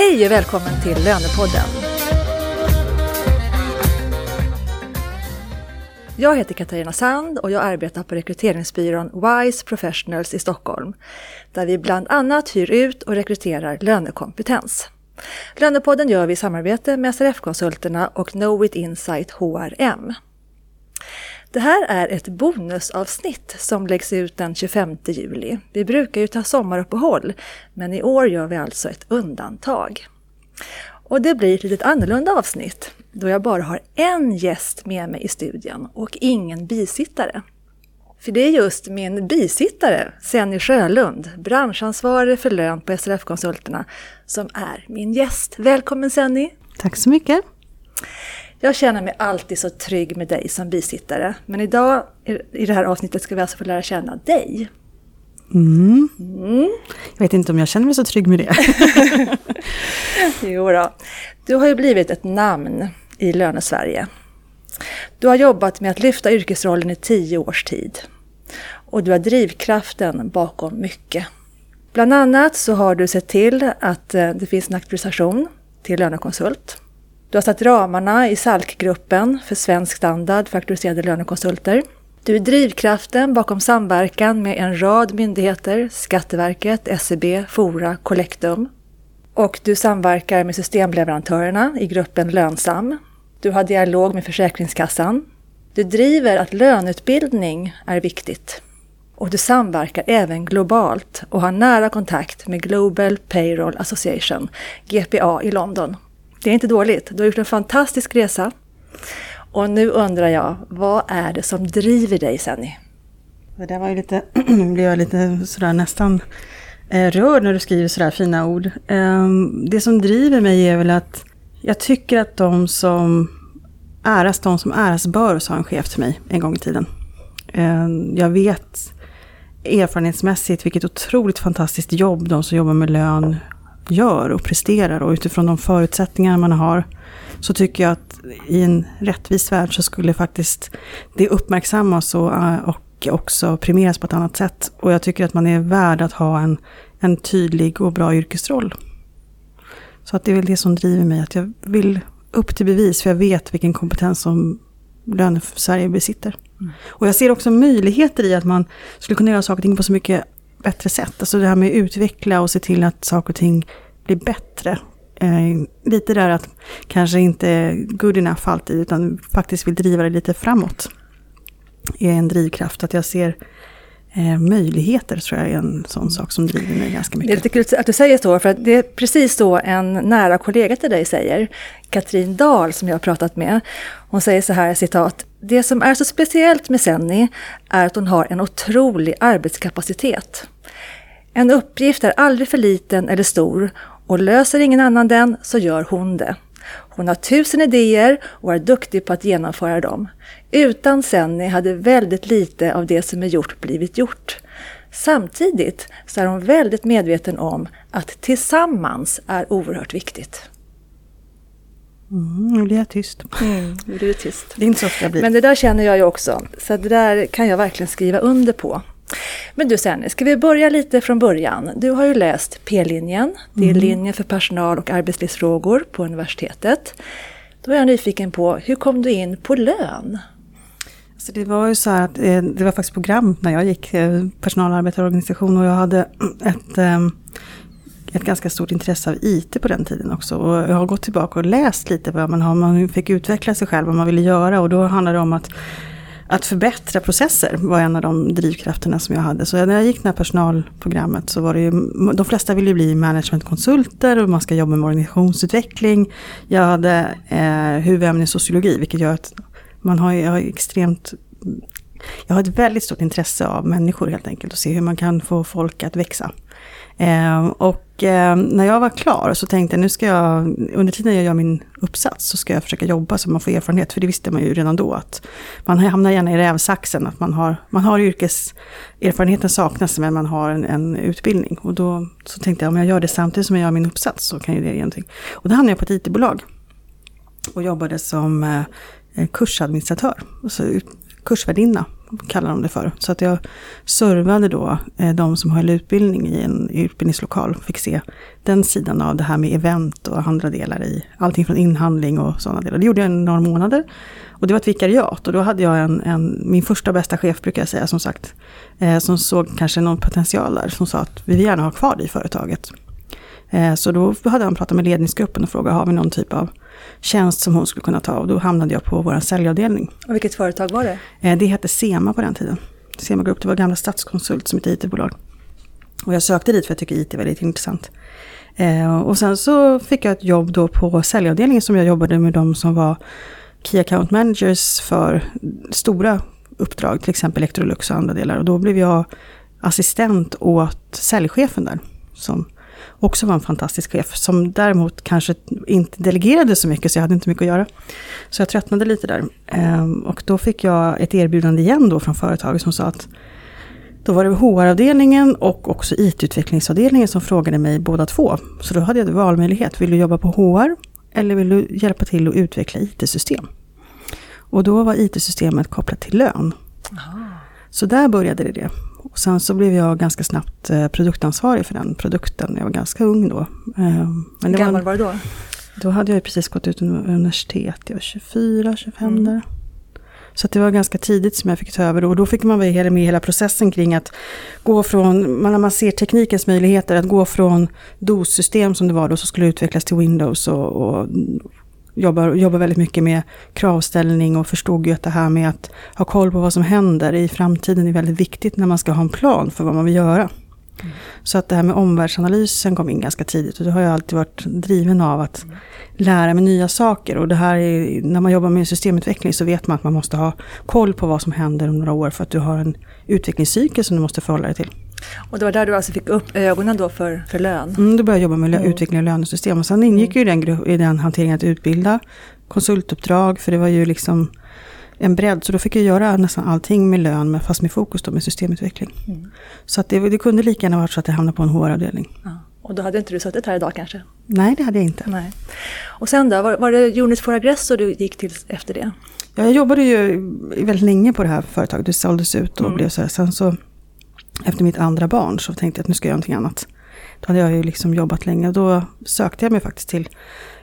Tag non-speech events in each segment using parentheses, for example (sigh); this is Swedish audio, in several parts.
Hej och välkommen till Lönepodden! Jag heter Katarina Sand och jag arbetar på rekryteringsbyrån WISE Professionals i Stockholm, där vi bland annat hyr ut och rekryterar lönekompetens. Lönepodden gör vi i samarbete med SRF-konsulterna och Knowit Insight HRM. Det här är ett bonusavsnitt som läggs ut den 25 juli. Vi brukar ju ta sommaruppehåll, men i år gör vi alltså ett undantag. Och det blir ett litet annorlunda avsnitt då jag bara har en gäst med mig i studion och ingen bisittare. För det är just min bisittare, Senny Sjölund, branschansvarig för lön på SRF-konsulterna, som är min gäst. Välkommen Senny! Tack så mycket! Jag känner mig alltid så trygg med dig som bisittare, men idag i det här avsnittet ska vi alltså få lära känna dig. Mm. Mm. Jag vet inte om jag känner mig så trygg med det. (laughs) jo då. Du har ju blivit ett namn i Lönesverige. Du har jobbat med att lyfta yrkesrollen i tio års tid. Och du har drivkraften bakom mycket. Bland annat så har du sett till att eh, det finns en auktorisation till lönekonsult. Du har satt ramarna i SALK-gruppen för svensk standard för auktoriserade lönekonsulter. Du är drivkraften bakom samverkan med en rad myndigheter, Skatteverket, SCB, Fora, Collectum. Och du samverkar med systemleverantörerna i gruppen Lönsam. Du har dialog med Försäkringskassan. Du driver att löneutbildning är viktigt. Och du samverkar även globalt och har nära kontakt med Global Payroll Association, GPA i London. Det är inte dåligt. Du har gjort en fantastisk resa. Och nu undrar jag, vad är det som driver dig Senny? Det där var ju lite, nu (clears throat) blev jag lite sådär nästan eh, rörd när du skriver sådär fina ord. Ehm, det som driver mig är väl att jag tycker att de som äras, de som äras bör, sa en chef till mig en gång i tiden. Ehm, jag vet erfarenhetsmässigt vilket otroligt fantastiskt jobb de som jobbar med lön gör och presterar och utifrån de förutsättningar man har så tycker jag att i en rättvis värld så skulle faktiskt det uppmärksammas och, och också premieras på ett annat sätt. Och jag tycker att man är värd att ha en, en tydlig och bra yrkesroll. Så att det är väl det som driver mig, att jag vill upp till bevis för jag vet vilken kompetens som Löne-Sverige besitter. Mm. Och jag ser också möjligheter i att man skulle kunna göra saker och ting på så mycket bättre sätt. Alltså det här med att utveckla och se till att saker och ting blir bättre. Eh, lite där att kanske inte good enough alltid, utan faktiskt vill driva det lite framåt. är en drivkraft. Att jag ser eh, möjligheter tror jag är en sån sak som driver mig ganska mycket. Det är lite kul att du säger så, för att det är precis så en nära kollega till dig säger. Katrin Dahl som jag har pratat med. Hon säger så här, citat. Det som är så speciellt med Senni är att hon har en otrolig arbetskapacitet. En uppgift är aldrig för liten eller stor och löser ingen annan den så gör hon det. Hon har tusen idéer och är duktig på att genomföra dem. Utan Senni hade väldigt lite av det som är gjort blivit gjort. Samtidigt så är hon väldigt medveten om att tillsammans är oerhört viktigt. Mm, nu blir jag tyst. Mm, du tyst. Det är inte så ofta jag blir. Men det där känner jag ju också. Så det där kan jag verkligen skriva under på. Men du Senni, ska vi börja lite från början? Du har ju läst P-linjen, det är mm. linjen för personal och arbetslivsfrågor på universitetet. Då är jag nyfiken på, hur kom du in på lön? Alltså det var ju så här att eh, det var faktiskt program när jag gick eh, personalarbetarorganisation och jag hade (clears throat) ett, ehm, ett ganska stort intresse av IT på den tiden också. Och jag har gått tillbaka och läst lite vad man har, man fick utveckla sig själv, vad man ville göra och då handlade det om att att förbättra processer var en av de drivkrafterna som jag hade. Så när jag gick det här personalprogrammet så var det ju, de flesta ville bli managementkonsulter och man ska jobba med organisationsutveckling. Jag hade eh, huvudämne i sociologi vilket gör att man har, jag har extremt jag har ett väldigt stort intresse av människor helt enkelt och se hur man kan få folk att växa. Eh, och eh, när jag var klar så tänkte jag nu ska jag, under tiden jag gör min uppsats så ska jag försöka jobba så man får erfarenhet. För det visste man ju redan då att man hamnar gärna i rävsaxen. Att man har, man har yrkeserfarenheten saknas men man har en, en, utbildning. Och då så tänkte jag om jag gör det samtidigt som jag gör min uppsats så kan ju det ge någonting. Och då hamnade jag på ett IT-bolag. Och jobbade som eh, Eh, kursadministratör. Alltså kursvärdinna kallar de det för. Så att jag servade då eh, de som höll utbildning i en utbildningslokal. Fick se den sidan av det här med event och andra delar i allting från inhandling och sådana delar. Det gjorde jag i några månader. Och det var ett vikariat och då hade jag en, en min första bästa chef brukar jag säga som sagt. Eh, som såg kanske någon potential där. Som sa att vi vill gärna ha kvar dig i företaget. Så då hade han pratat med ledningsgruppen och frågat, har vi någon typ av tjänst som hon skulle kunna ta? Och då hamnade jag på vår säljavdelning. Och vilket företag var det? Eh, det hette SEMA på den tiden. SEMA Group, det var gamla Statskonsult som ett IT-bolag. Och jag sökte dit för jag tycker IT är väldigt intressant. Eh, och sen så fick jag ett jobb då på säljavdelningen som jag jobbade med de som var Key Account Managers för stora uppdrag, till exempel Electrolux och andra delar. Och då blev jag assistent åt säljchefen där. Som också var en fantastisk chef, som däremot kanske inte delegerade så mycket, så jag hade inte mycket att göra. Så jag tröttnade lite där. Ehm, och då fick jag ett erbjudande igen då från företaget som sa att då var det HR-avdelningen och också IT-utvecklingsavdelningen som frågade mig båda två. Så då hade jag valmöjlighet. Vill du jobba på HR eller vill du hjälpa till att utveckla IT-system? Och då var IT-systemet kopplat till lön. Aha. Så där började det. Det. Och sen så blev jag ganska snabbt eh, produktansvarig för den produkten. Jag var ganska ung då. Ehm, men Hur gammal var du då? Då hade jag precis gått ut universitet. Jag var 24, 25 mm. där. Så det var ganska tidigt som jag fick ta över. Och då fick man vara med i hela processen kring att gå från, när man ser teknikens möjligheter, att gå från DOS-system som det var då, som skulle utvecklas till Windows och, och jobbar, jobbar väldigt mycket med kravställning och förstod ju att det här med att ha koll på vad som händer i framtiden är väldigt viktigt när man ska ha en plan för vad man vill göra. Mm. Så att det här med omvärldsanalysen kom in ganska tidigt och det har jag alltid varit driven av att mm. lära mig nya saker. Och det här är, när man jobbar med systemutveckling så vet man att man måste ha koll på vad som händer om några år för att du har en utvecklingscykel som du måste förhålla dig till. Och det var där du alltså fick upp ögonen då för, för lön? Mm, då började jag jobba med mm. utveckling av lönesystem. Och sen ingick ju den, i den hanteringen att utbilda konsultuppdrag. För det var ju liksom en bredd. Så då fick jag göra nästan allting med lön, men fast med fokus då med systemutveckling. Mm. Så att det, det kunde lika gärna varit så att jag hamnade på en HR-avdelning. Ja. Och då hade inte du suttit här idag kanske? Nej, det hade jag inte. Nej. Och sen då, var, var det Unit for Aggressor du gick till efter det? Ja, jag jobbade ju väldigt länge på det här företaget. Det såldes ut och mm. blev så här. Sen så efter mitt andra barn så tänkte jag att nu ska jag göra någonting annat. Då hade jag ju liksom jobbat länge och då sökte jag mig faktiskt till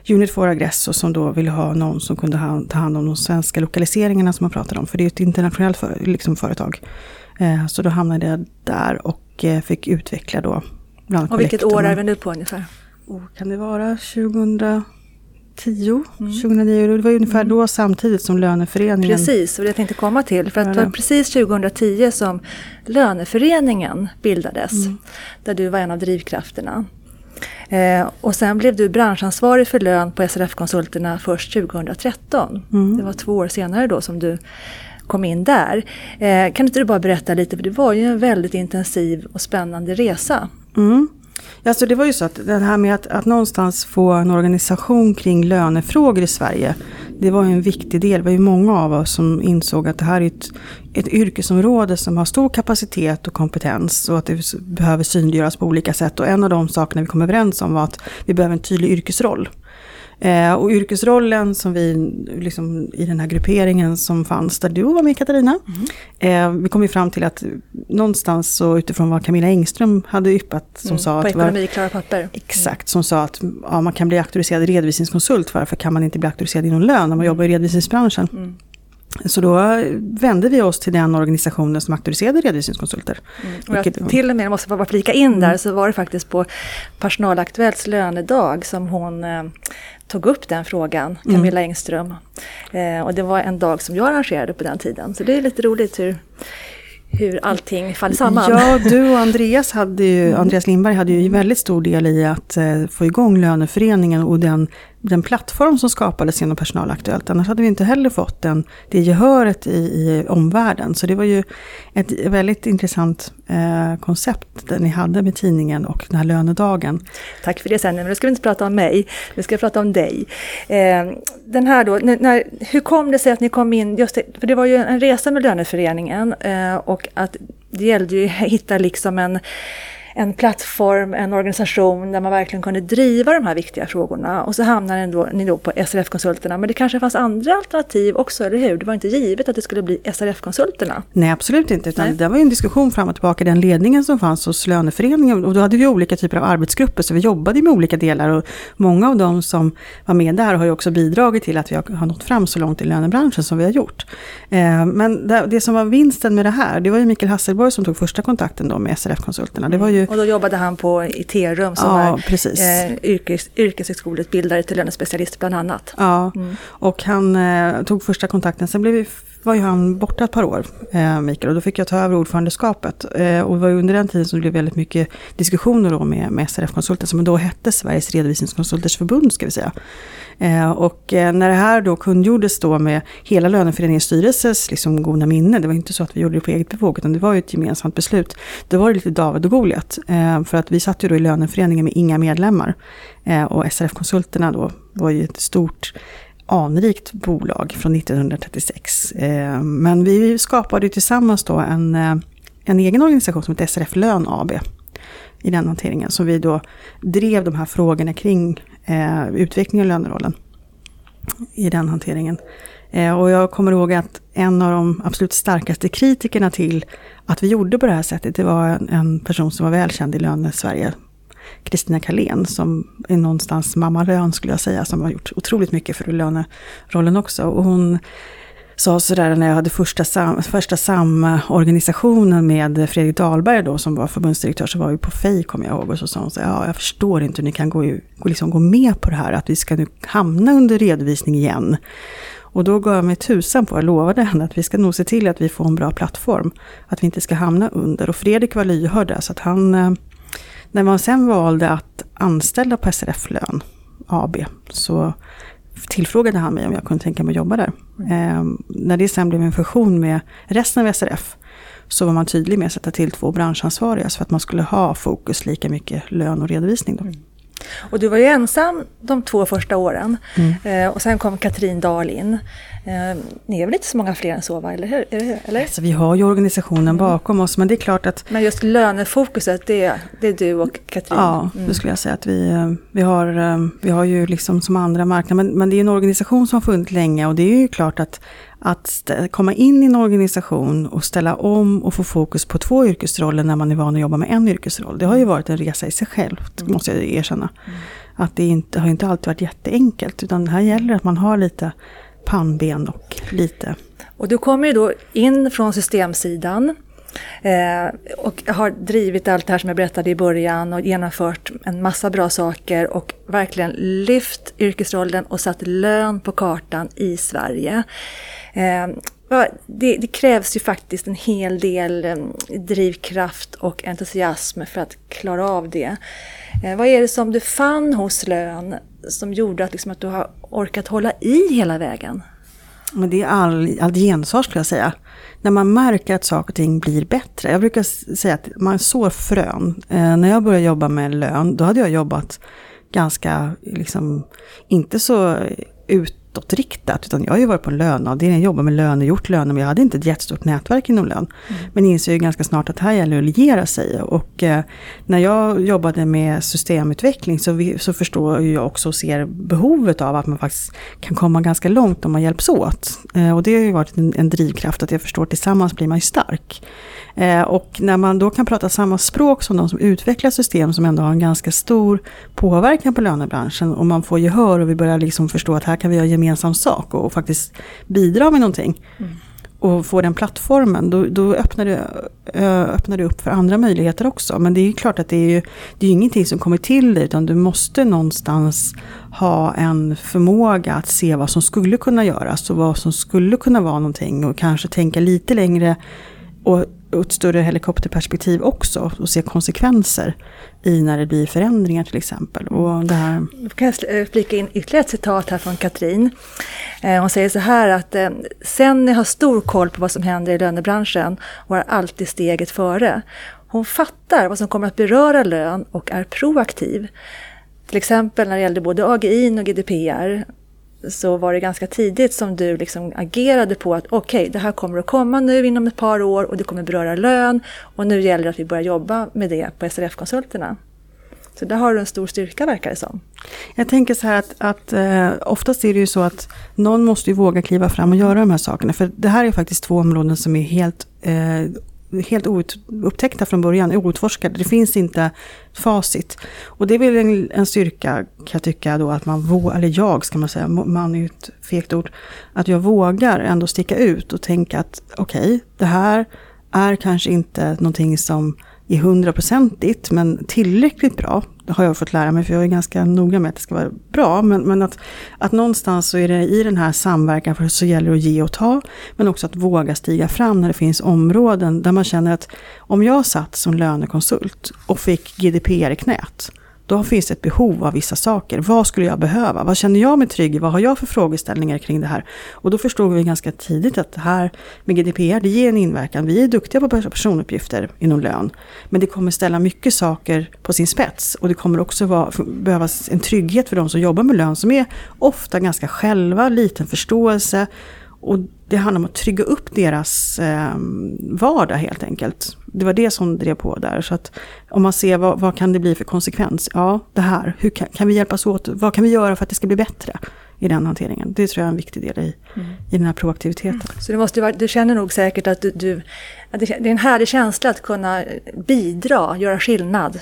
Unit for Aggressor som då ville ha någon som kunde ha, ta hand om de svenska lokaliseringarna som man pratade om. För det är ett internationellt för, liksom företag. Eh, så då hamnade jag där och eh, fick utveckla då. Bland och vilket år är vi nu på ungefär? Oh, kan det vara 2000? 2010, mm. 2009. Det var ungefär mm. då samtidigt som löneföreningen... Precis, och det jag tänkte komma till. För att det var precis 2010 som löneföreningen bildades. Mm. Där du var en av drivkrafterna. Eh, och sen blev du branschansvarig för lön på SRF-konsulterna först 2013. Mm. Det var två år senare då som du kom in där. Eh, kan inte du bara berätta lite, för det var ju en väldigt intensiv och spännande resa. Mm. Alltså det var ju så att det här med att, att någonstans få en organisation kring lönefrågor i Sverige, det var ju en viktig del. Det var ju många av oss som insåg att det här är ett, ett yrkesområde som har stor kapacitet och kompetens och att det behöver synliggöras på olika sätt. Och en av de sakerna vi kom överens om var att vi behöver en tydlig yrkesroll. Eh, och yrkesrollen som vi, liksom, i den här grupperingen som fanns, där du var med Katarina. Mm. Eh, vi kom ju fram till att någonstans så utifrån vad Camilla Engström hade yppat som mm, sa att... På ekonomi, klara papper. Exakt, som sa att ja, man kan bli auktoriserad redovisningskonsult, varför kan man inte bli auktoriserad inom lön när man mm. jobbar i redovisningsbranschen? Så då vände vi oss till den organisationen som auktoriserade redovisningskonsulter. Mm. Och jag till och med, måste bara flika in där, mm. så var det faktiskt på Personalaktuellts lönedag som hon eh, tog upp den frågan, mm. Camilla mm. Engström. Eh, och det var en dag som jag arrangerade på den tiden. Så det är lite roligt hur, hur allting faller samman. Ja, (laughs) du och Andreas, hade ju. Andreas Lindberg hade ju väldigt stor del i att eh, få igång löneföreningen och den den plattform som skapades genom Personalaktuellt. Annars hade vi inte heller fått den, det gehöret i, i omvärlden. Så det var ju ett väldigt intressant eh, koncept det ni hade med tidningen och den här lönedagen. Tack för det sen, men nu ska vi inte prata om mig, nu ska vi prata om dig. Eh, den här då, när, hur kom det sig att ni kom in, just det, för det var ju en resa med löneföreningen eh, och att det gällde ju att hitta liksom en en plattform, en organisation där man verkligen kunde driva de här viktiga frågorna. Och så hamnade ni då, ni då på SRF-konsulterna. Men det kanske fanns andra alternativ också, eller hur? Det var inte givet att det skulle bli SRF-konsulterna. Nej, absolut inte. Utan det var ju en diskussion fram och tillbaka, den ledningen som fanns hos löneföreningen. Och då hade vi olika typer av arbetsgrupper, så vi jobbade med olika delar. Och många av de som var med där har ju också bidragit till att vi har nått fram så långt i lönebranschen som vi har gjort. Eh, men det som var vinsten med det här, det var ju Mikael Hasselborg som tog första kontakten då med SRF-konsulterna. Det var ju... Och då jobbade han på Iterum som ja, är eh, yrkes, yrkeshögskoleutbildare till lönespecialist bland annat. Ja, mm. och han eh, tog första kontakten. Sen blev vi, var ju han borta ett par år, eh, Mikael, och då fick jag ta över ordförandeskapet. Eh, och det var under den tiden som det blev väldigt mycket diskussioner då med, med SRF-konsulten, som då hette Sveriges redovisningskonsulters förbund, ska vi säga. Eh, och eh, när det här då kungjordes då med hela löneföreningens styrelses liksom goda minne, det var inte så att vi gjorde det på eget bevåg, utan det var ju ett gemensamt beslut. Då var det lite David och Goliat, eh, för att vi satt ju då i löneföreningen med inga medlemmar. Eh, och SRF-konsulterna då var ju ett stort anrikt bolag från 1936. Eh, men vi skapade tillsammans då en, eh, en egen organisation som heter SRF Lön AB i den hanteringen. Så vi då drev de här frågorna kring eh, av lönerollen i den hanteringen. Eh, och jag kommer ihåg att en av de absolut starkaste kritikerna till att vi gjorde på det här sättet, det var en, en person som var välkänd i löne-Sverige, Kristina Kalén, som är någonstans mamma lön skulle jag säga, som har gjort otroligt mycket för lönerollen också. Och hon sa sådär när jag hade första, sam, första samorganisationen med Fredrik Dahlberg då som var förbundsdirektör så var vi på FEI kommer jag ihåg och så sa hon så ja jag förstår inte hur ni kan gå, gå, liksom gå med på det här att vi ska nu hamna under redovisning igen. Och då gav jag mig tusan på, jag lovade henne att vi ska nog se till att vi får en bra plattform. Att vi inte ska hamna under. Och Fredrik var lyhörd där så att han, eh, när man sen valde att anställa på SRF Lön AB så tillfrågade han mig om jag kunde tänka mig att jobba där. Eh, när det sen blev en fusion med resten av SRF så var man tydlig med att sätta till två branschansvariga så att man skulle ha fokus lika mycket lön och redovisning. Då. Mm. Och du var ju ensam de två första åren. Mm. Eh, och sen kom Katrin Dahl in. Eh, ni är väl inte så många fler än så, va? eller hur? Eller? Alltså, vi har ju organisationen mm. bakom oss, men det är klart att... Men just lönefokuset, det, det är du och Katrin? Ja, mm. det skulle jag säga att vi, eh, vi, har, eh, vi har ju liksom som andra marknader, men, men det är en organisation som har funnits länge och det är ju klart att att komma in i en organisation och ställa om och få fokus på två yrkesroller när man är van att jobba med en yrkesroll. Det har ju varit en resa i sig självt, mm. måste jag erkänna. Mm. Att det inte, har inte alltid varit jätteenkelt, utan här gäller det att man har lite pannben och lite... Och du kommer ju då in från systemsidan Eh, och har drivit allt det här som jag berättade i början och genomfört en massa bra saker och verkligen lyft yrkesrollen och satt lön på kartan i Sverige. Eh, det, det, krävs ju faktiskt en hel del eh, drivkraft och entusiasm för att klara av det. Eh, vad är det som du fann hos lön som gjorde att, liksom, att du har orkat hålla i hela vägen? Men det är all, all gensvar skulle jag säga. När man märker att saker och ting blir bättre. Jag brukar säga att man sår frön. Eh, när jag började jobba med lön, då hade jag jobbat ganska, liksom, inte så ut utåtriktat, utan jag har ju varit på en löneavdelning, jobbat med löner, gjort löner, men jag hade inte ett jättestort nätverk inom lön. Mm. Men inser ju ganska snart att det här gäller att liera sig. Och eh, när jag jobbade med systemutveckling så, vi, så förstår jag också och ser behovet av att man faktiskt kan komma ganska långt om man hjälps åt. Eh, och det har ju varit en, en drivkraft att jag förstår att tillsammans blir man ju stark. Eh, och när man då kan prata samma språk som de som utvecklar system som ändå har en ganska stor påverkan på lönebranschen och man får gehör och vi börjar liksom förstå att här kan vi göra gemensam sak och, och faktiskt bidra med någonting. Mm. Och få den plattformen, då, då öppnar, det, öppnar det upp för andra möjligheter också. Men det är ju klart att det är ju det är ingenting som kommer till dig utan du måste någonstans ha en förmåga att se vad som skulle kunna göras och vad som skulle kunna vara någonting och kanske tänka lite längre och ett större helikopterperspektiv också och se konsekvenser i när det blir förändringar till exempel. Och det här... Jag kan jag eh, flika in ytterligare ett citat här från Katrin. Eh, hon säger så här att eh, har stor koll på vad som händer i lönebranschen och har alltid steget före. Hon fattar vad som kommer att beröra lön och är proaktiv. Till exempel när det gällde både AGI och GDPR så var det ganska tidigt som du liksom agerade på att okej, okay, det här kommer att komma nu inom ett par år och det kommer beröra lön och nu gäller det att vi börjar jobba med det på SRF-konsulterna. Så där har du en stor styrka verkar det som. Jag tänker så här att, att eh, oftast är det ju så att någon måste ju våga kliva fram och göra de här sakerna. För det här är faktiskt två områden som är helt eh, helt oupptäckta från början, outforskade. Det finns inte facit. Och det är väl en, en styrka kan jag tycka då att man vågar, eller jag ska man säga, man är ju ett fegt ord, att jag vågar ändå sticka ut och tänka att okej, okay, det här är kanske inte någonting som är hundraprocentigt men tillräckligt bra. Det har jag fått lära mig för jag är ganska noga med att det ska vara bra. Men, men att, att någonstans så är det i den här samverkan för så gäller det att ge och ta. Men också att våga stiga fram när det finns områden där man känner att om jag satt som lönekonsult och fick GDPR i knät då finns det ett behov av vissa saker. Vad skulle jag behöva? Vad känner jag mig trygg i? Vad har jag för frågeställningar kring det här? Och då förstod vi ganska tidigt att det här med GDPR, det ger en inverkan. Vi är duktiga på personuppgifter inom lön. Men det kommer ställa mycket saker på sin spets. Och det kommer också vara, behövas en trygghet för de som jobbar med lön som är ofta ganska själva, liten förståelse och det handlar om att trygga upp deras eh, vardag helt enkelt. Det var det som drev på där. Så att om man ser vad, vad kan det bli för konsekvens? Ja, det här. Hur kan, kan, vi hjälpas åt? Vad kan vi göra för att det ska bli bättre i den hanteringen? Det tror jag är en viktig del i, mm. i den här proaktiviteten. Mm. Så det måste du känner nog säkert att du, du att det är en härlig känsla att kunna bidra, göra skillnad.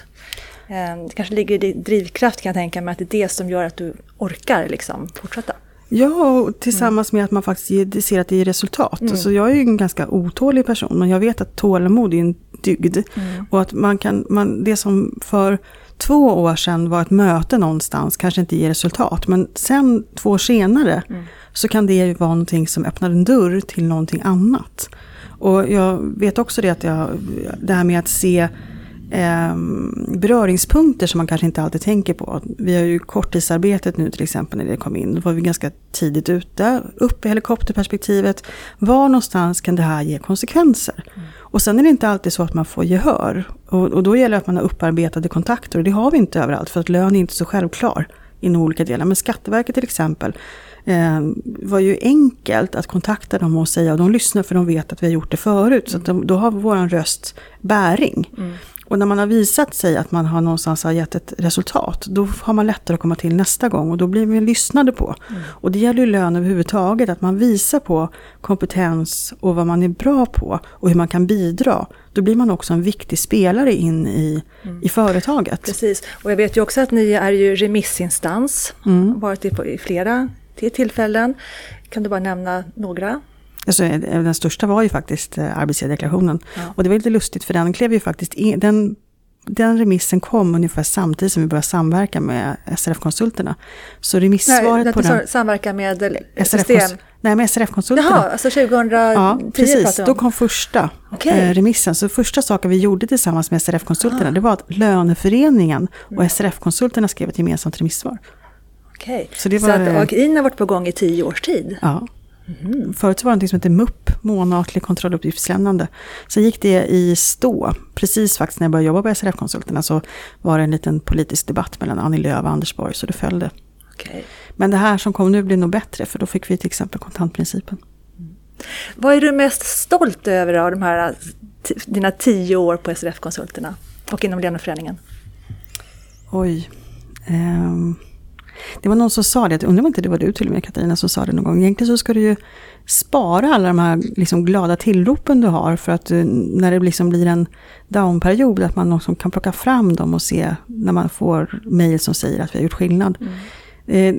Eh, det kanske ligger i drivkraft kan jag tänka mig, att det är det som gör att du orkar liksom fortsätta. Ja, och tillsammans med att man faktiskt ser att det ger resultat. Mm. Så jag är ju en ganska otålig person, men jag vet att tålamod är en dygd. Mm. Och att man kan, man, det som för två år sedan var ett möte någonstans kanske inte ger resultat. Men sen två år senare mm. så kan det vara någonting som öppnar en dörr till någonting annat. Och jag vet också det att jag, det här med att se eh, beröringspunkter som man kanske inte alltid tänker på. Vi har ju korttidsarbetet nu till exempel när det kom in. Då var vi ganska tidigt ute, upp i helikopterperspektivet. Var någonstans kan det här ge konsekvenser? Mm. Och sen är det inte alltid så att man får gehör. Och, och då gäller det att man har upparbetade kontakter och det har vi inte överallt för att lön är inte så självklar inom olika delar. Men Skatteverket till exempel eh, var ju enkelt att kontakta dem och säga, och de lyssnar för de vet att vi har gjort det förut. Så de, då har vår röst bäring. Mm. Och när man har visat sig att man har någonstans har gett ett resultat, då har man lättare att komma till nästa gång och då blir vi lyssnade på. Mm. Och det gäller ju lön överhuvudtaget, att man visar på kompetens och vad man är bra på och hur man kan bidra. Då blir man också en viktig spelare in i, mm. i företaget. Precis, och jag vet ju också att ni är ju remissinstans, mm. varit i flera tillfällen. Kan du bara nämna några? Alltså, eh, den största var ju faktiskt eh, arbetsgivardeklarationen. Ja. Och det var lite lustigt för den klev ju faktiskt in, den, den remissen kom ungefär samtidigt som vi började samverka med SRF-konsulterna. Så remissvaret Nej, på den... Samverka med SRF Nej, med SRF-konsulterna. Jaha, alltså 2010 Ja, precis. Då kom första okay. eh, remissen. Så första saken vi gjorde tillsammans med SRF-konsulterna, ah. det var att löneföreningen och mm. SRF-konsulterna skrev ett gemensamt remissvar. Okej, okay. så, det var, så att AGIN har varit på gång i tio års tid? Ja. Mm. Förut var det något som hette MUP, månatlig kontrolluppgiftslämnande. Sen gick det i stå. Precis faktiskt när jag började jobba på SRF-konsulterna så var det en liten politisk debatt mellan Annie Lööf och Anders Borg, så det följde. Okay. Men det här som kom nu blir nog bättre, för då fick vi till exempel kontantprincipen. Mm. Vad är du mest stolt över av de här, dina tio år på SRF-konsulterna och inom löneföreningen? Oj. Um. Det var någon som sa det, jag undrar om inte det var du till och med Katarina som sa det någon gång. Egentligen så ska du ju spara alla de här liksom glada tillropen du har för att eh, när det liksom blir en downperiod att man också kan plocka fram dem och se när man får mejl som säger att vi har gjort skillnad. Mm. Eh,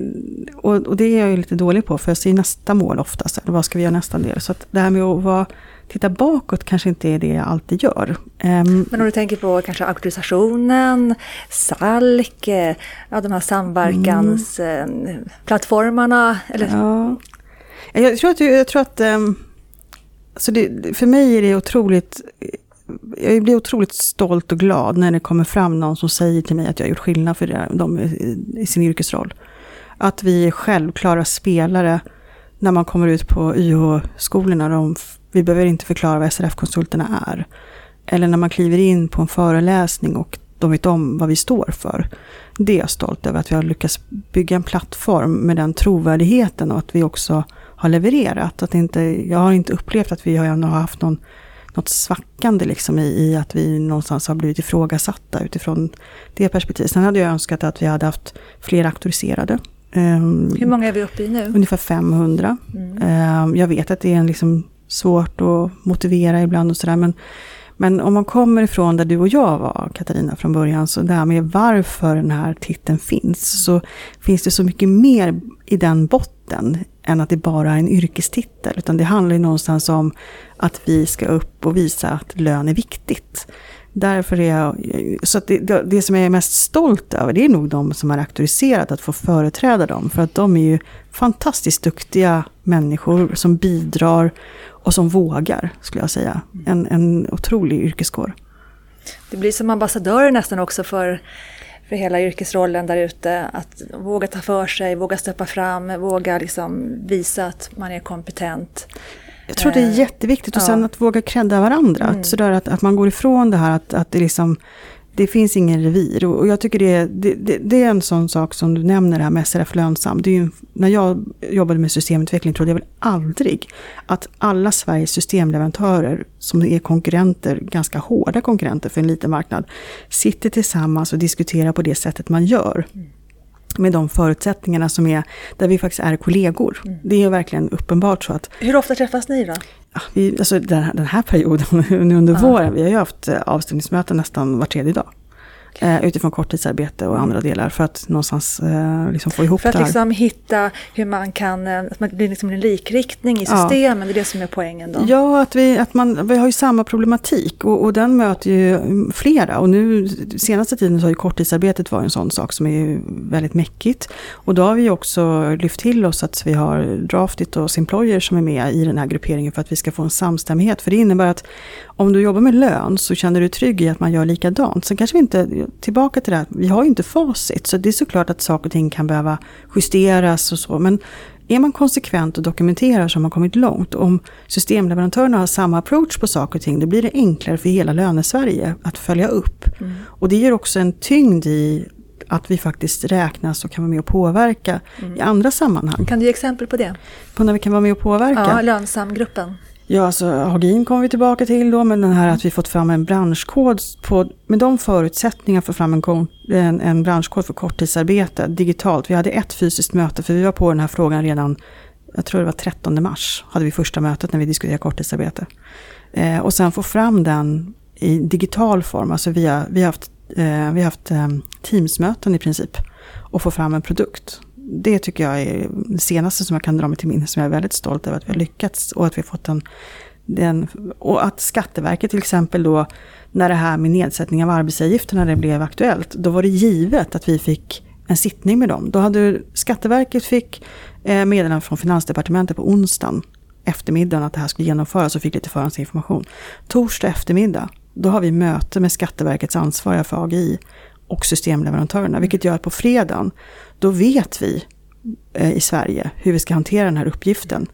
och, och, det är jag ju lite dålig på för jag ser nästa mål oftast, vad ska vi göra nästa del? Så att det här med att vara titta bakåt kanske inte är det jag alltid gör. Um, Men om du tänker på kanske auktorisationen, SALK, ja, de här samverkansplattformarna? Mm. Ja. Jag tror att, jag tror att um, alltså det, för mig är det otroligt jag blir otroligt stolt och glad när det kommer fram någon som säger till mig att jag har gjort skillnad för dem i sin yrkesroll. Att vi är självklara spelare när man kommer ut på YH-skolorna. De vi behöver inte förklara vad SRF-konsulterna är. Eller när man kliver in på en föreläsning och de vet om vad vi står för. Det är jag stolt över, att vi har lyckats bygga en plattform med den trovärdigheten och att vi också har levererat. Att inte, jag har inte upplevt att vi har haft någon, något svackande liksom i, i att vi någonstans har blivit ifrågasatta utifrån det perspektivet. Sen hade jag önskat att vi hade haft fler auktoriserade. Um, Hur många är vi uppe i nu? Ungefär 500. Mm. Um, jag vet att det är en liksom svårt att motivera ibland och sådär. Men, men om man kommer ifrån där du och jag var, Katarina, från början, så det här med varför den här titeln finns, så finns det så mycket mer i den botten än att det bara är en yrkestitel. Utan det handlar ju någonstans om att vi ska upp och visa att lön är viktigt. Därför är jag, så det, det, det, som jag är mest stolt över, det är nog de som har auktoriserat att få företräda dem. För att de är ju fantastiskt duktiga människor som bidrar och som vågar, skulle jag säga. En, en otrolig yrkeskår. Det blir som ambassadörer nästan också för, för hela yrkesrollen där ute. Att våga ta för sig, våga steppa fram, våga liksom visa att man är kompetent. Jag tror det är eh, jätteviktigt och ja. sen att våga credda varandra. Mm. Att, sådär att, att man går ifrån det här att, att det liksom det finns ingen revir. Och jag tycker det, det, det, det, är en sån sak som du nämner det här med SRF Lönsam. Det är ju, när jag jobbade med systemutveckling trodde jag väl aldrig att alla Sveriges systemleverantörer som är konkurrenter, ganska hårda konkurrenter för en liten marknad, sitter tillsammans och diskuterar på det sättet man gör. Mm med de förutsättningarna som är, där vi faktiskt är kollegor. Mm. Det är verkligen uppenbart så att... Hur ofta träffas ni då? Ja, vi, alltså den, här, den här perioden, nu (laughs) under ja. våren, vi har ju haft eh, avstämningsmöten nästan var tredje dag. Eh, utifrån korttidsarbete och andra delar för att någonstans eh, liksom få ihop det här. För att liksom hitta hur man kan, eh, att man blir liksom en likriktning i systemen, ja. det är det som är poängen då? Ja, att vi, att man, vi har ju samma problematik och, och den möter ju mm, flera. Och nu senaste tiden så har ju korttidsarbetet varit en sån sak som är väldigt mäckigt. Och då har vi också lyft till oss att vi har Draftit och Simployer som är med i den här grupperingen för att vi ska få en samstämmighet. För det innebär att om du jobbar med lön så känner du trygg i att man gör likadant. Sen kanske vi inte, tillbaka till det här, vi har ju inte facit. Så det är såklart att saker och ting kan behöva justeras och så. Men är man konsekvent och dokumenterar så har man kommit långt. Om systemleverantörerna har samma approach på saker och ting, då blir det enklare för hela lönesverige att följa upp. Mm. Och det ger också en tyngd i att vi faktiskt räknas och kan vara med och påverka mm. i andra sammanhang. Kan du ge exempel på det? På när vi kan vara med och påverka? Ja, lönsamgruppen. Ja, alltså Hagin kommer vi tillbaka till då, men den här att vi fått fram en branschkod på, med de förutsättningar för fram en, en, en branschkod för korttidsarbete digitalt. Vi hade ett fysiskt möte, för vi var på den här frågan redan, jag tror det var 13 mars, hade vi första mötet när vi diskuterade korttidsarbete. Eh, och sen få fram den i digital form, alltså via, vi har haft, eh, vi har haft eh, Teamsmöten i princip, och få fram en produkt det tycker jag är det senaste som jag kan dra mig till minnes som jag är väldigt stolt över att vi har lyckats och att vi har fått en den, och att Skatteverket till exempel då, när det här med nedsättning av arbetsgivaravgifterna det blev aktuellt, då var det givet att vi fick en sittning med dem. Då hade Skatteverket fick eh, meddelande från Finansdepartementet på onsdagen eftermiddagen att det här skulle genomföras och fick lite förhandsinformation. Torsdag eftermiddag, då har vi möte med Skatteverkets ansvariga för AGI och systemleverantörerna, vilket gör att på fredagen då vet vi eh, i Sverige hur vi ska hantera den här uppgiften.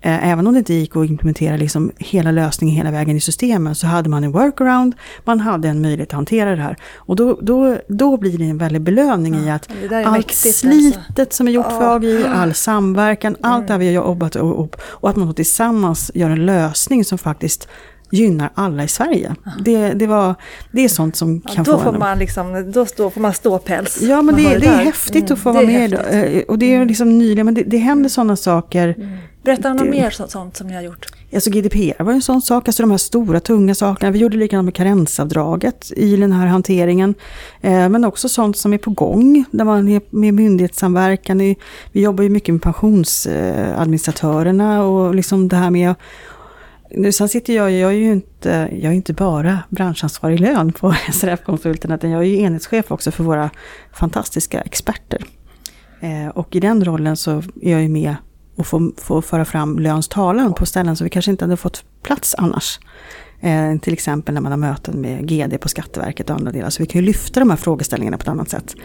Eh, även om det inte gick att implementera liksom hela lösningen hela vägen i systemen så hade man en workaround, man hade en möjlighet att hantera det här. Och då, då, då blir det en väldig belöning ja, i att allt slitet alltså. som är gjort för AGI, all samverkan, mm. allt det här vi har jobbat och, och att man tillsammans gör en lösning som faktiskt gynnar alla i Sverige. Det, det, var, det är sånt som kan ja, då få får en... Man liksom, då stå, får man ståpäls. Ja, men det, det är häftigt mm, att få vara med. Häftigt. Eh, och det är mm. liksom nyligen, men det, det händer sådana saker. Mm. Berätta om något mer sånt som ni har gjort. Alltså GDPR var en sån sak, alltså de här stora tunga sakerna. Vi gjorde likadant med karensavdraget i den här hanteringen. Eh, men också sånt som är på gång, där man är med myndighetssamverkan. Vi jobbar ju mycket med pensionsadministratörerna och liksom det här med nu sen sitter jag, jag är ju inte, jag är inte bara branschansvarig lön på (laughs) SRF-konsulterna, utan jag är ju enhetschef också för våra fantastiska experter. Eh, och i den rollen så är jag ju med och får, får föra fram löns talan på ställen som vi kanske inte hade fått plats annars. Eh, till exempel när man har möten med GD på Skatteverket och andra delar. Så vi kan ju lyfta de här frågeställningarna på ett annat sätt.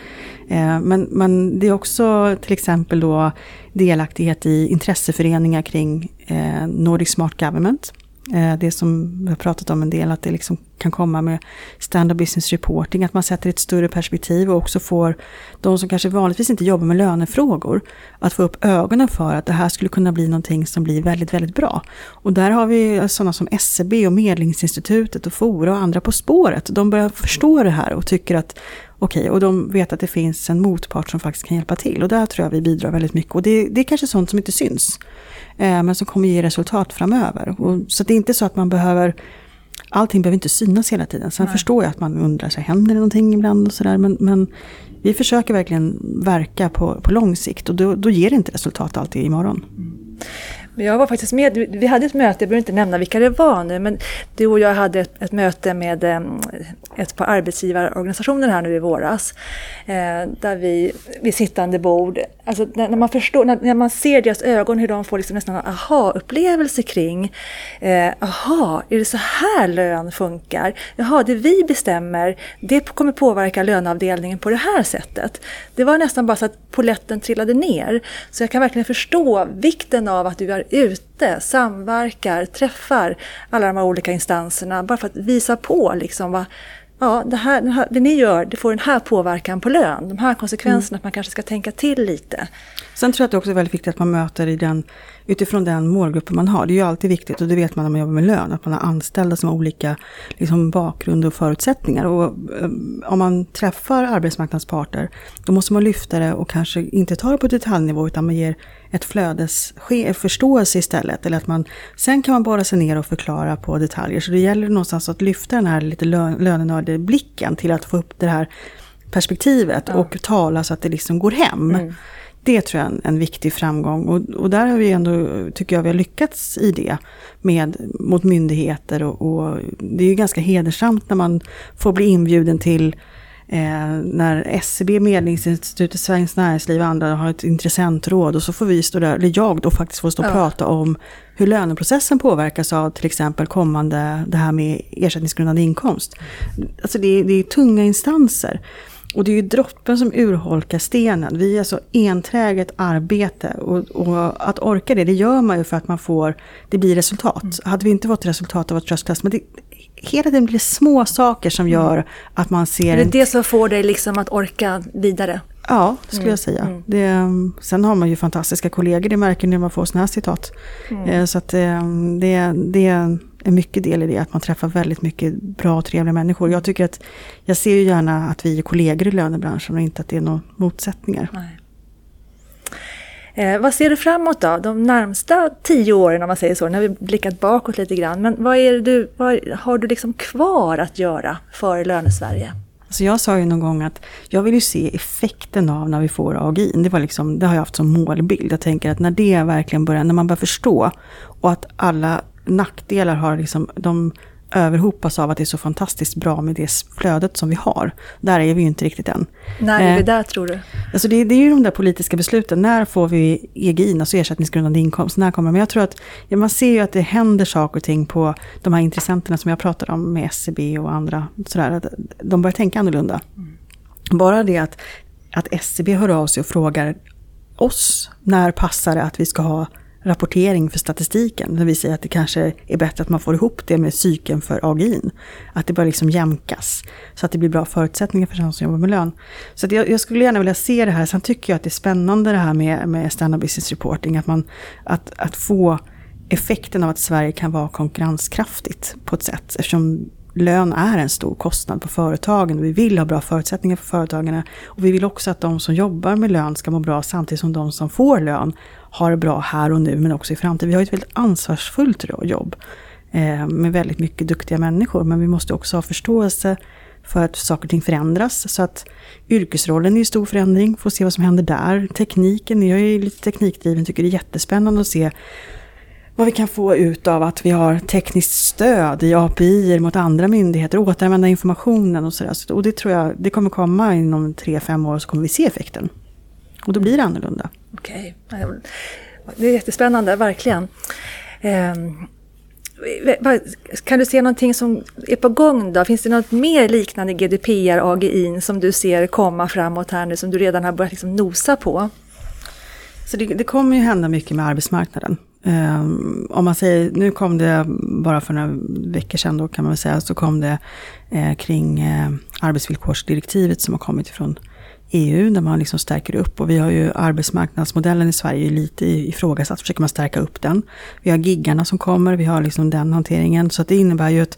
Eh, men, men det är också till exempel då delaktighet i intresseföreningar kring eh, Nordic Smart Government. Eh, det som vi har pratat om en del, att det liksom kan komma med standard business reporting, att man sätter ett större perspektiv och också får de som kanske vanligtvis inte jobbar med lönefrågor, att få upp ögonen för att det här skulle kunna bli någonting som blir väldigt, väldigt bra. Och där har vi sådana som SCB och Medlingsinstitutet och Fora och andra på spåret. De börjar förstå det här och tycker att okej, och de vet att det finns en motpart som faktiskt kan hjälpa till. Och där tror jag vi bidrar väldigt mycket. Och det, det är kanske sånt som inte syns, men som kommer ge resultat framöver. Och, så det är inte så att man behöver Allting behöver inte synas hela tiden. Sen Nej. förstår jag att man undrar, så händer det någonting ibland och sådär. Men, men vi försöker verkligen verka på, på lång sikt och då, då ger det inte resultat alltid imorgon. Mm. Jag var faktiskt med, vi hade ett möte, jag behöver inte nämna vilka det var nu, men du och jag hade ett, ett möte med eh, ett par arbetsgivarorganisationer här nu i våras. Eh, där vi vid sittande bord, alltså när, när man förstår, när, när, man ser deras ögon hur de får liksom nästan en aha-upplevelse kring, eh, aha, är det så här lön funkar? Jaha, det vi bestämmer, det kommer påverka löneavdelningen på det här sättet. Det var nästan bara så att poletten trillade ner. Så jag kan verkligen förstå vikten av att du är ute, samverkar, träffar alla de här olika instanserna bara för att visa på liksom vad, ja, det, här, det, här, det ni gör det får den här påverkan på lön, de här konsekvenserna, mm. att man kanske ska tänka till lite. Sen tror jag att det också är väldigt viktigt att man möter i den, utifrån den målgruppen man har. Det är ju alltid viktigt och det vet man när man jobbar med lön, att man har anställda som har olika liksom, bakgrund och förutsättningar. Och eh, om man träffar arbetsmarknadsparter, då måste man lyfta det och kanske inte ta det på detaljnivå utan man ger ett flödesförståelse istället. Eller att man, sen kan man bara sig ner och förklara på detaljer. Så det gäller någonstans att lyfta den här lite lönenördiga blicken till att få upp det här perspektivet ja. och tala så att det liksom går hem. Mm. Det tror jag är en, en viktig framgång och, och, där har vi ändå, tycker jag vi har lyckats i det med, mot myndigheter och, och det är ju ganska hedersamt när man får bli inbjuden till Eh, när SCB, e Medlingsinstitutet, Sveriges Näringsliv och andra har ett intressentråd och så får vi stå där, eller jag då faktiskt får stå och ja. prata om hur löneprocessen påverkas av till exempel kommande, det här med ersättningsgrundande inkomst. Alltså det det är tunga instanser. Och det är ju droppen som urholkar stenen. Vi är alltså enträget arbete. Och, och, att orka det, det gör man ju för att man får, det blir resultat. Mm. Hade vi inte fått resultat av att trust test, men det, hela tiden blir det små saker som mm. gör att man ser... Är det en... det som får dig liksom att orka vidare? Ja, skulle mm. jag säga. Mm. Det, sen har man ju fantastiska kollegor, det märker ni när man får sådana här citat. Mm. Eh, så att det, det, det en mycket del i det, att man träffar väldigt mycket bra och trevliga människor. Jag tycker att, jag ser ju gärna att vi är kollegor i lönebranschen och inte att det är några motsättningar. Nej. Eh, vad ser du framåt då, de närmsta tio åren om man säger så? Har vi blickat bakåt lite grann. Men vad, är du, vad har du liksom kvar att göra för Lönesverige? Alltså jag sa ju någon gång att jag vill ju se effekten av när vi får AGI. Det, var liksom, det har jag haft som målbild. Jag tänker att när det verkligen börjar, när man börjar förstå och att alla nackdelar har liksom, de överhopas av att det är så fantastiskt bra med det flödet som vi har. Där är vi ju inte riktigt än. När är vi eh, där tror du? Alltså det, det, är ju de där politiska besluten. När får vi EGI, alltså ersättningsgrundande inkomst? När kommer Men jag tror att ja, man ser ju att det händer saker och ting på de här intressenterna som jag pratade om med SCB och andra. Sådär, att de börjar tänka annorlunda. Mm. Bara det att, att SCB hör av sig och frågar oss, när passar det att vi ska ha rapportering för statistiken. Det vill säga att det kanske är bättre att man får ihop det med cykeln för AGI. Att det bara liksom jämkas. Så att det blir bra förutsättningar för de som jobbar med lön. Så jag, jag, skulle gärna vilja se det här. Sen tycker jag att det är spännande det här med, med standard business reporting. Att, man, att, att få effekten av att Sverige kan vara konkurrenskraftigt på ett sätt. Eftersom lön är en stor kostnad på företagen. Vi vill ha bra förutsättningar för företagarna. Och vi vill också att de som jobbar med lön ska må bra samtidigt som de som får lön har det bra här och nu men också i framtiden. Vi har ett väldigt ansvarsfullt jobb eh, med väldigt mycket duktiga människor. Men vi måste också ha förståelse för att saker och ting förändras. Så att yrkesrollen är i stor förändring, får se vad som händer där. Tekniken, jag är lite teknikdriven, tycker det är jättespännande att se vad vi kan få ut av att vi har tekniskt stöd i API mot andra myndigheter, återanvända informationen och sådär. Och det tror jag, det kommer komma inom tre, fem år så kommer vi se effekten. Och då blir det annorlunda. Okej, okay. det är jättespännande, verkligen. Ehm, kan du se någonting som är på gång då? Finns det något mer liknande GDPR, AGI som du ser komma framåt här nu som du redan har börjat liksom nosa på? Så det, det kommer ju hända mycket med arbetsmarknaden. Um, om man säger, nu kom det bara för några veckor sedan då kan man väl säga, så kom det eh, kring eh, arbetsvillkorsdirektivet som har kommit från EU, där man liksom stärker upp. Och vi har ju arbetsmarknadsmodellen i Sverige lite ifrågasatt, försöker man stärka upp den. Vi har giggarna som kommer, vi har liksom den hanteringen. Så det innebär ju att,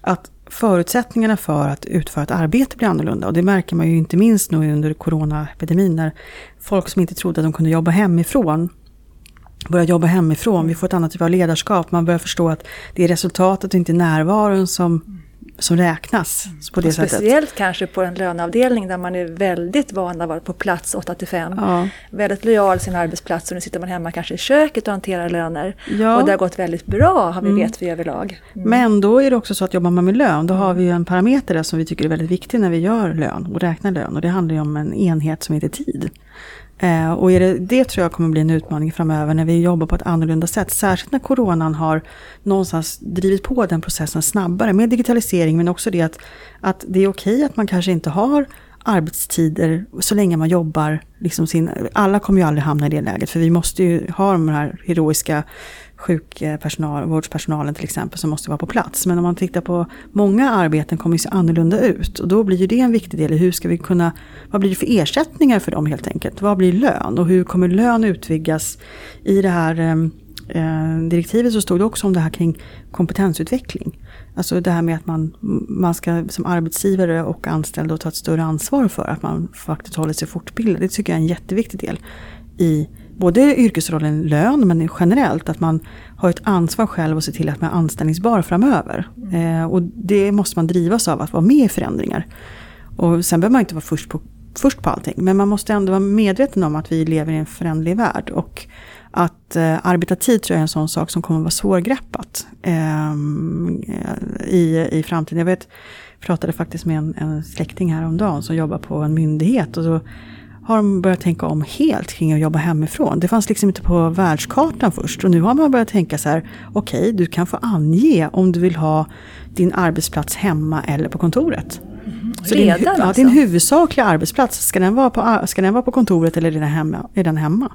att förutsättningarna för att utföra ett arbete blir annorlunda. Och det märker man ju inte minst nu under coronaepidemin, när folk som inte trodde att de kunde jobba hemifrån börjar jobba hemifrån. Vi får ett annat typ av ledarskap. Man börjar förstå att det är resultatet och inte närvaron som som räknas. På det speciellt sättet. kanske på en löneavdelning där man är väldigt van att vara på plats 8-5. Ja. Väldigt lojal sin arbetsplats och nu sitter man hemma kanske i köket och hanterar löner. Ja. Och det har gått väldigt bra, har vi mm. vet vi överlag. Mm. Men då är det också så att jobbar man med lön, då har vi en parameter där som vi tycker är väldigt viktig när vi gör lön och räknar lön. Och det handlar ju om en enhet som heter tid. Eh, och det, det, tror jag kommer bli en utmaning framöver när vi jobbar på ett annorlunda sätt. Särskilt när coronan har någonstans drivit på den processen snabbare med digitalisering men också det att, att det är okej att man kanske inte har arbetstider så länge man jobbar. Liksom sin, alla kommer ju aldrig hamna i det läget för vi måste ju ha de här heroiska sjukpersonal, till exempel som måste vara på plats. Men om man tittar på många arbeten kommer det se annorlunda ut. Och då blir ju det en viktig del i hur ska vi kunna, vad blir det för ersättningar för dem helt enkelt? Vad blir lön? Och hur kommer lön utvidgas? I det här ehm, eh, direktivet så stod det också om det här kring kompetensutveckling. Alltså det här med att man, man ska som arbetsgivare och anställd ta ett större ansvar för att man faktiskt håller sig fortbildad. Det tycker jag är en jätteviktig del i både yrkesrollen lön men generellt att man har ett ansvar själv och se till att man är anställningsbar framöver. Eh, och det måste man drivas av att vara med i förändringar. Och sen behöver man inte vara först på, först på allting men man måste ändå vara medveten om att vi lever i en förändlig värld. Och att eh, arbeta tid tror jag är en sån sak som kommer att vara svårgreppat eh, i, i framtiden. Jag vet, pratade faktiskt med en, en släkting häromdagen som jobbar på en myndighet. Och då har de börjat tänka om helt kring att jobba hemifrån. Det fanns liksom inte på världskartan först och nu har man börjat tänka så här, okej okay, du kan få ange om du vill ha din arbetsplats hemma eller på kontoret. Mm. Så Redan din, alltså? ja, din huvudsakliga arbetsplats, ska den vara på, ska den vara på kontoret eller är den, hemma, är den hemma?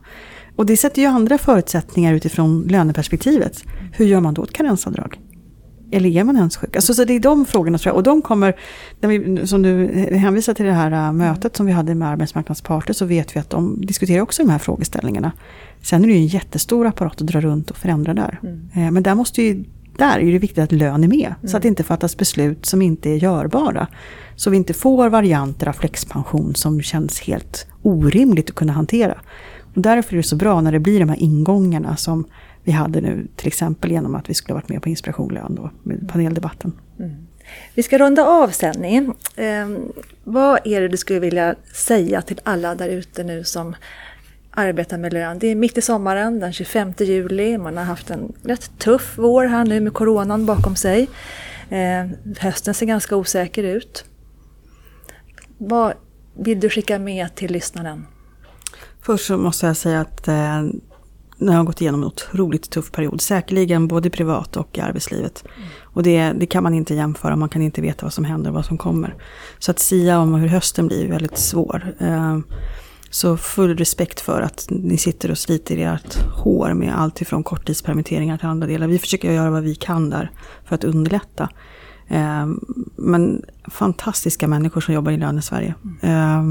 Och det sätter ju andra förutsättningar utifrån löneperspektivet. Hur gör man då ett karensavdrag? Eller är man ens sjuk? Alltså, så det är de frågorna tror jag. Och de kommer, vi, som du hänvisar till det här äh, mötet som vi hade med arbetsmarknadsparter, så vet vi att de diskuterar också de här frågeställningarna. Sen är det ju en jättestor apparat att dra runt och förändra där. Mm. Eh, men där måste ju, där är det viktigt att lön är med. Mm. Så att det inte fattas beslut som inte är görbara. Så vi inte får varianter av flexpension som känns helt orimligt att kunna hantera. Och därför är det så bra när det blir de här ingångarna som vi hade nu, till exempel genom att vi skulle varit med på Inspiration Lön då, med paneldebatten. Mm. Vi ska runda av sändningen. Eh, vad är det du skulle vilja säga till alla där ute nu som arbetar med lön? Det är mitt i sommaren, den 25 juli. Man har haft en rätt tuff vår här nu med coronan bakom sig. Eh, hösten ser ganska osäker ut. Vad vill du skicka med till lyssnaren? Först så måste jag säga att eh, nu har gått igenom en otroligt tuff period. Säkerligen både privat och i arbetslivet. Mm. Och det, det, kan man inte jämföra, man kan inte veta vad som händer och vad som kommer. Så att sia om hur hösten blir är väldigt svår. Eh, så full respekt för att ni sitter och sliter i ert hår med allt ifrån korttidspermitteringar till andra delar. Vi försöker göra vad vi kan där för att underlätta. Eh, men fantastiska människor som jobbar i Lönesverige. Eh,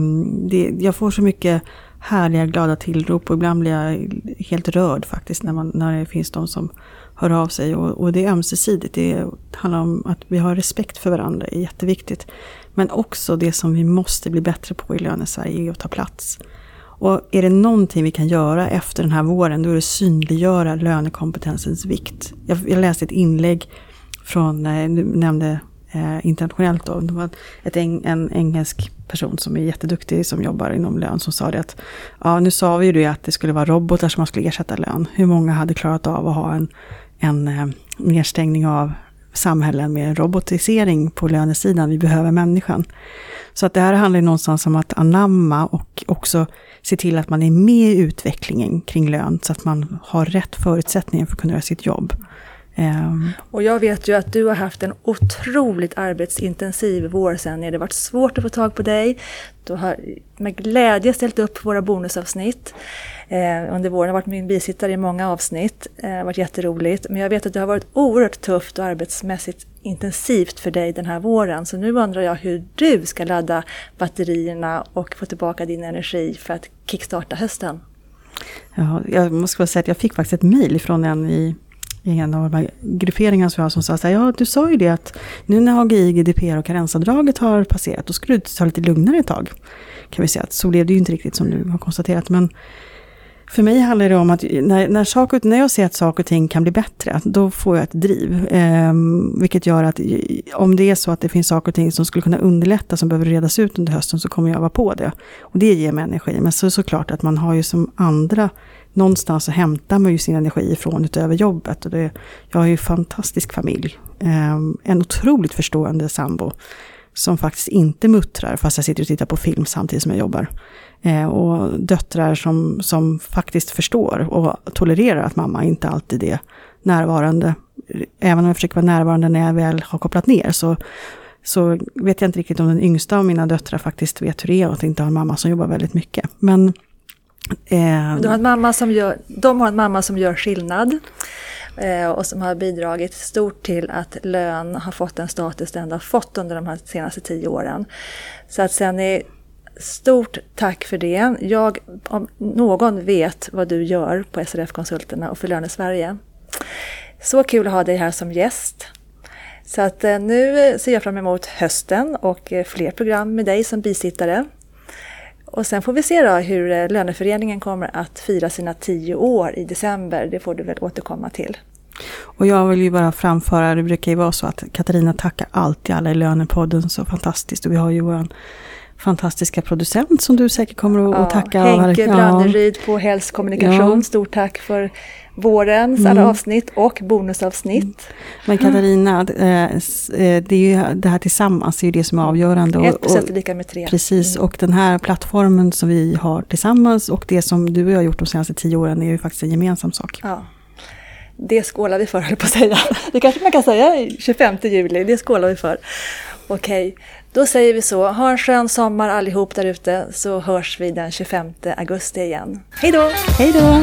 jag får så mycket härliga glada tillrop och ibland blir jag helt rörd faktiskt när, man, när det finns de som hör av sig. Och, och det är ömsesidigt. Det handlar om att vi har respekt för varandra, det är jätteviktigt. Men också det som vi måste bli bättre på i Lönesverige är att ta plats. Och är det någonting vi kan göra efter den här våren, då är det synliggöra lönekompetensens vikt. Jag, jag läste ett inlägg från, eh, du nämnde eh, internationellt då. Det var ett, en engelsk person som är jätteduktig som jobbar inom lön som sa det att ja, nu sa vi ju det att det skulle vara robotar som man skulle ersätta lön. Hur många hade klarat av att ha en, en eh, nedstängning av samhällen med robotisering på lönesidan? Vi behöver människan. Så att det här handlar ju någonstans om att anamma och också se till att man är med i utvecklingen kring lön så att man har rätt förutsättningar för att kunna göra sitt jobb. Um. Och jag vet ju att du har haft en otroligt arbetsintensiv vår sen. Det har varit svårt att få tag på dig. Du har med glädje ställt upp våra bonusavsnitt. eh, under våren. Har varit min bisittare i många avsnitt. Det har varit jätteroligt. Men jag vet att det har varit oerhört tufft och arbetsmässigt intensivt för dig den här våren. Så nu undrar jag hur du ska ladda batterierna och få tillbaka din energi för att kickstarta hösten. Ja, jag måste bara säga att jag fick faktiskt ett mejl från en i, i en av de här grupperingarna som jag som sa så här, ja du sa ju det att nu när AGI, GDPR och karensavdraget har passerat, då skulle du ta lite lugnare ett tag. Kan vi säga att så blev det ju inte riktigt som du har konstaterat, men för mig handlar det om att när, när, saker, när jag ser att saker och ting kan bli bättre, då får jag ett driv. Eh, vilket gör att eh, om det är så att det finns saker och ting som skulle kunna underlätta, som behöver redas ut under hösten, så kommer jag vara på det. Och det ger mig energi. Men så såklart att man har ju som andra, någonstans att hämta man ju sin energi ifrån utöver jobbet. Och det, jag har ju en fantastisk familj. Eh, en otroligt förstående sambo. Som faktiskt inte muttrar fast jag sitter och tittar på film samtidigt som jag jobbar. Eh, och döttrar som, som faktiskt förstår och tolererar att mamma inte alltid är närvarande. Även om jag försöker vara närvarande när jag väl har kopplat ner så, så vet jag inte riktigt om den yngsta av mina döttrar faktiskt vet hur det är att inte ha en mamma som jobbar väldigt mycket. Men, eh, de, har en mamma som gör, de har en mamma som gör skillnad eh, och som har bidragit stort till att lön har fått den status den har fått under de här senaste tio åren. Så att sen i Stort tack för det. Jag, om någon vet vad du gör på SRF-konsulterna och för Lönesverige. Så kul att ha dig här som gäst. Så att eh, nu ser jag fram emot hösten och eh, fler program med dig som bisittare. Och sen får vi se då hur eh, Löneföreningen kommer att fira sina tio år i december. Det får du väl återkomma till. Och jag vill ju bara framföra, det brukar ju vara så att Katarina tackar alltid alla i Lönepodden så fantastiskt. Och vi har ju vår fantastiska producent som du säkert kommer att ja, tacka. Henke ja. Branneryd på Hells Kommunikation. Ja. Stort tack för vårens mm. alla avsnitt och bonusavsnitt. Mm. Men Katarina, eh, eh, det är ju det här tillsammans, är ju det som är avgörande. Ett ett är lika med tre. Precis, mm. och den här plattformen som vi har tillsammans och det som du och jag har gjort de senaste tio åren är ju faktiskt en gemensam sak. Ja. Det skålar vi för, höll på att säga. (laughs) Det kanske man kan säga 25 juli, det skålar vi för. Okej, då säger vi så. Ha en skön sommar allihop där ute så hörs vi den 25 augusti igen. Hej då! Hej då!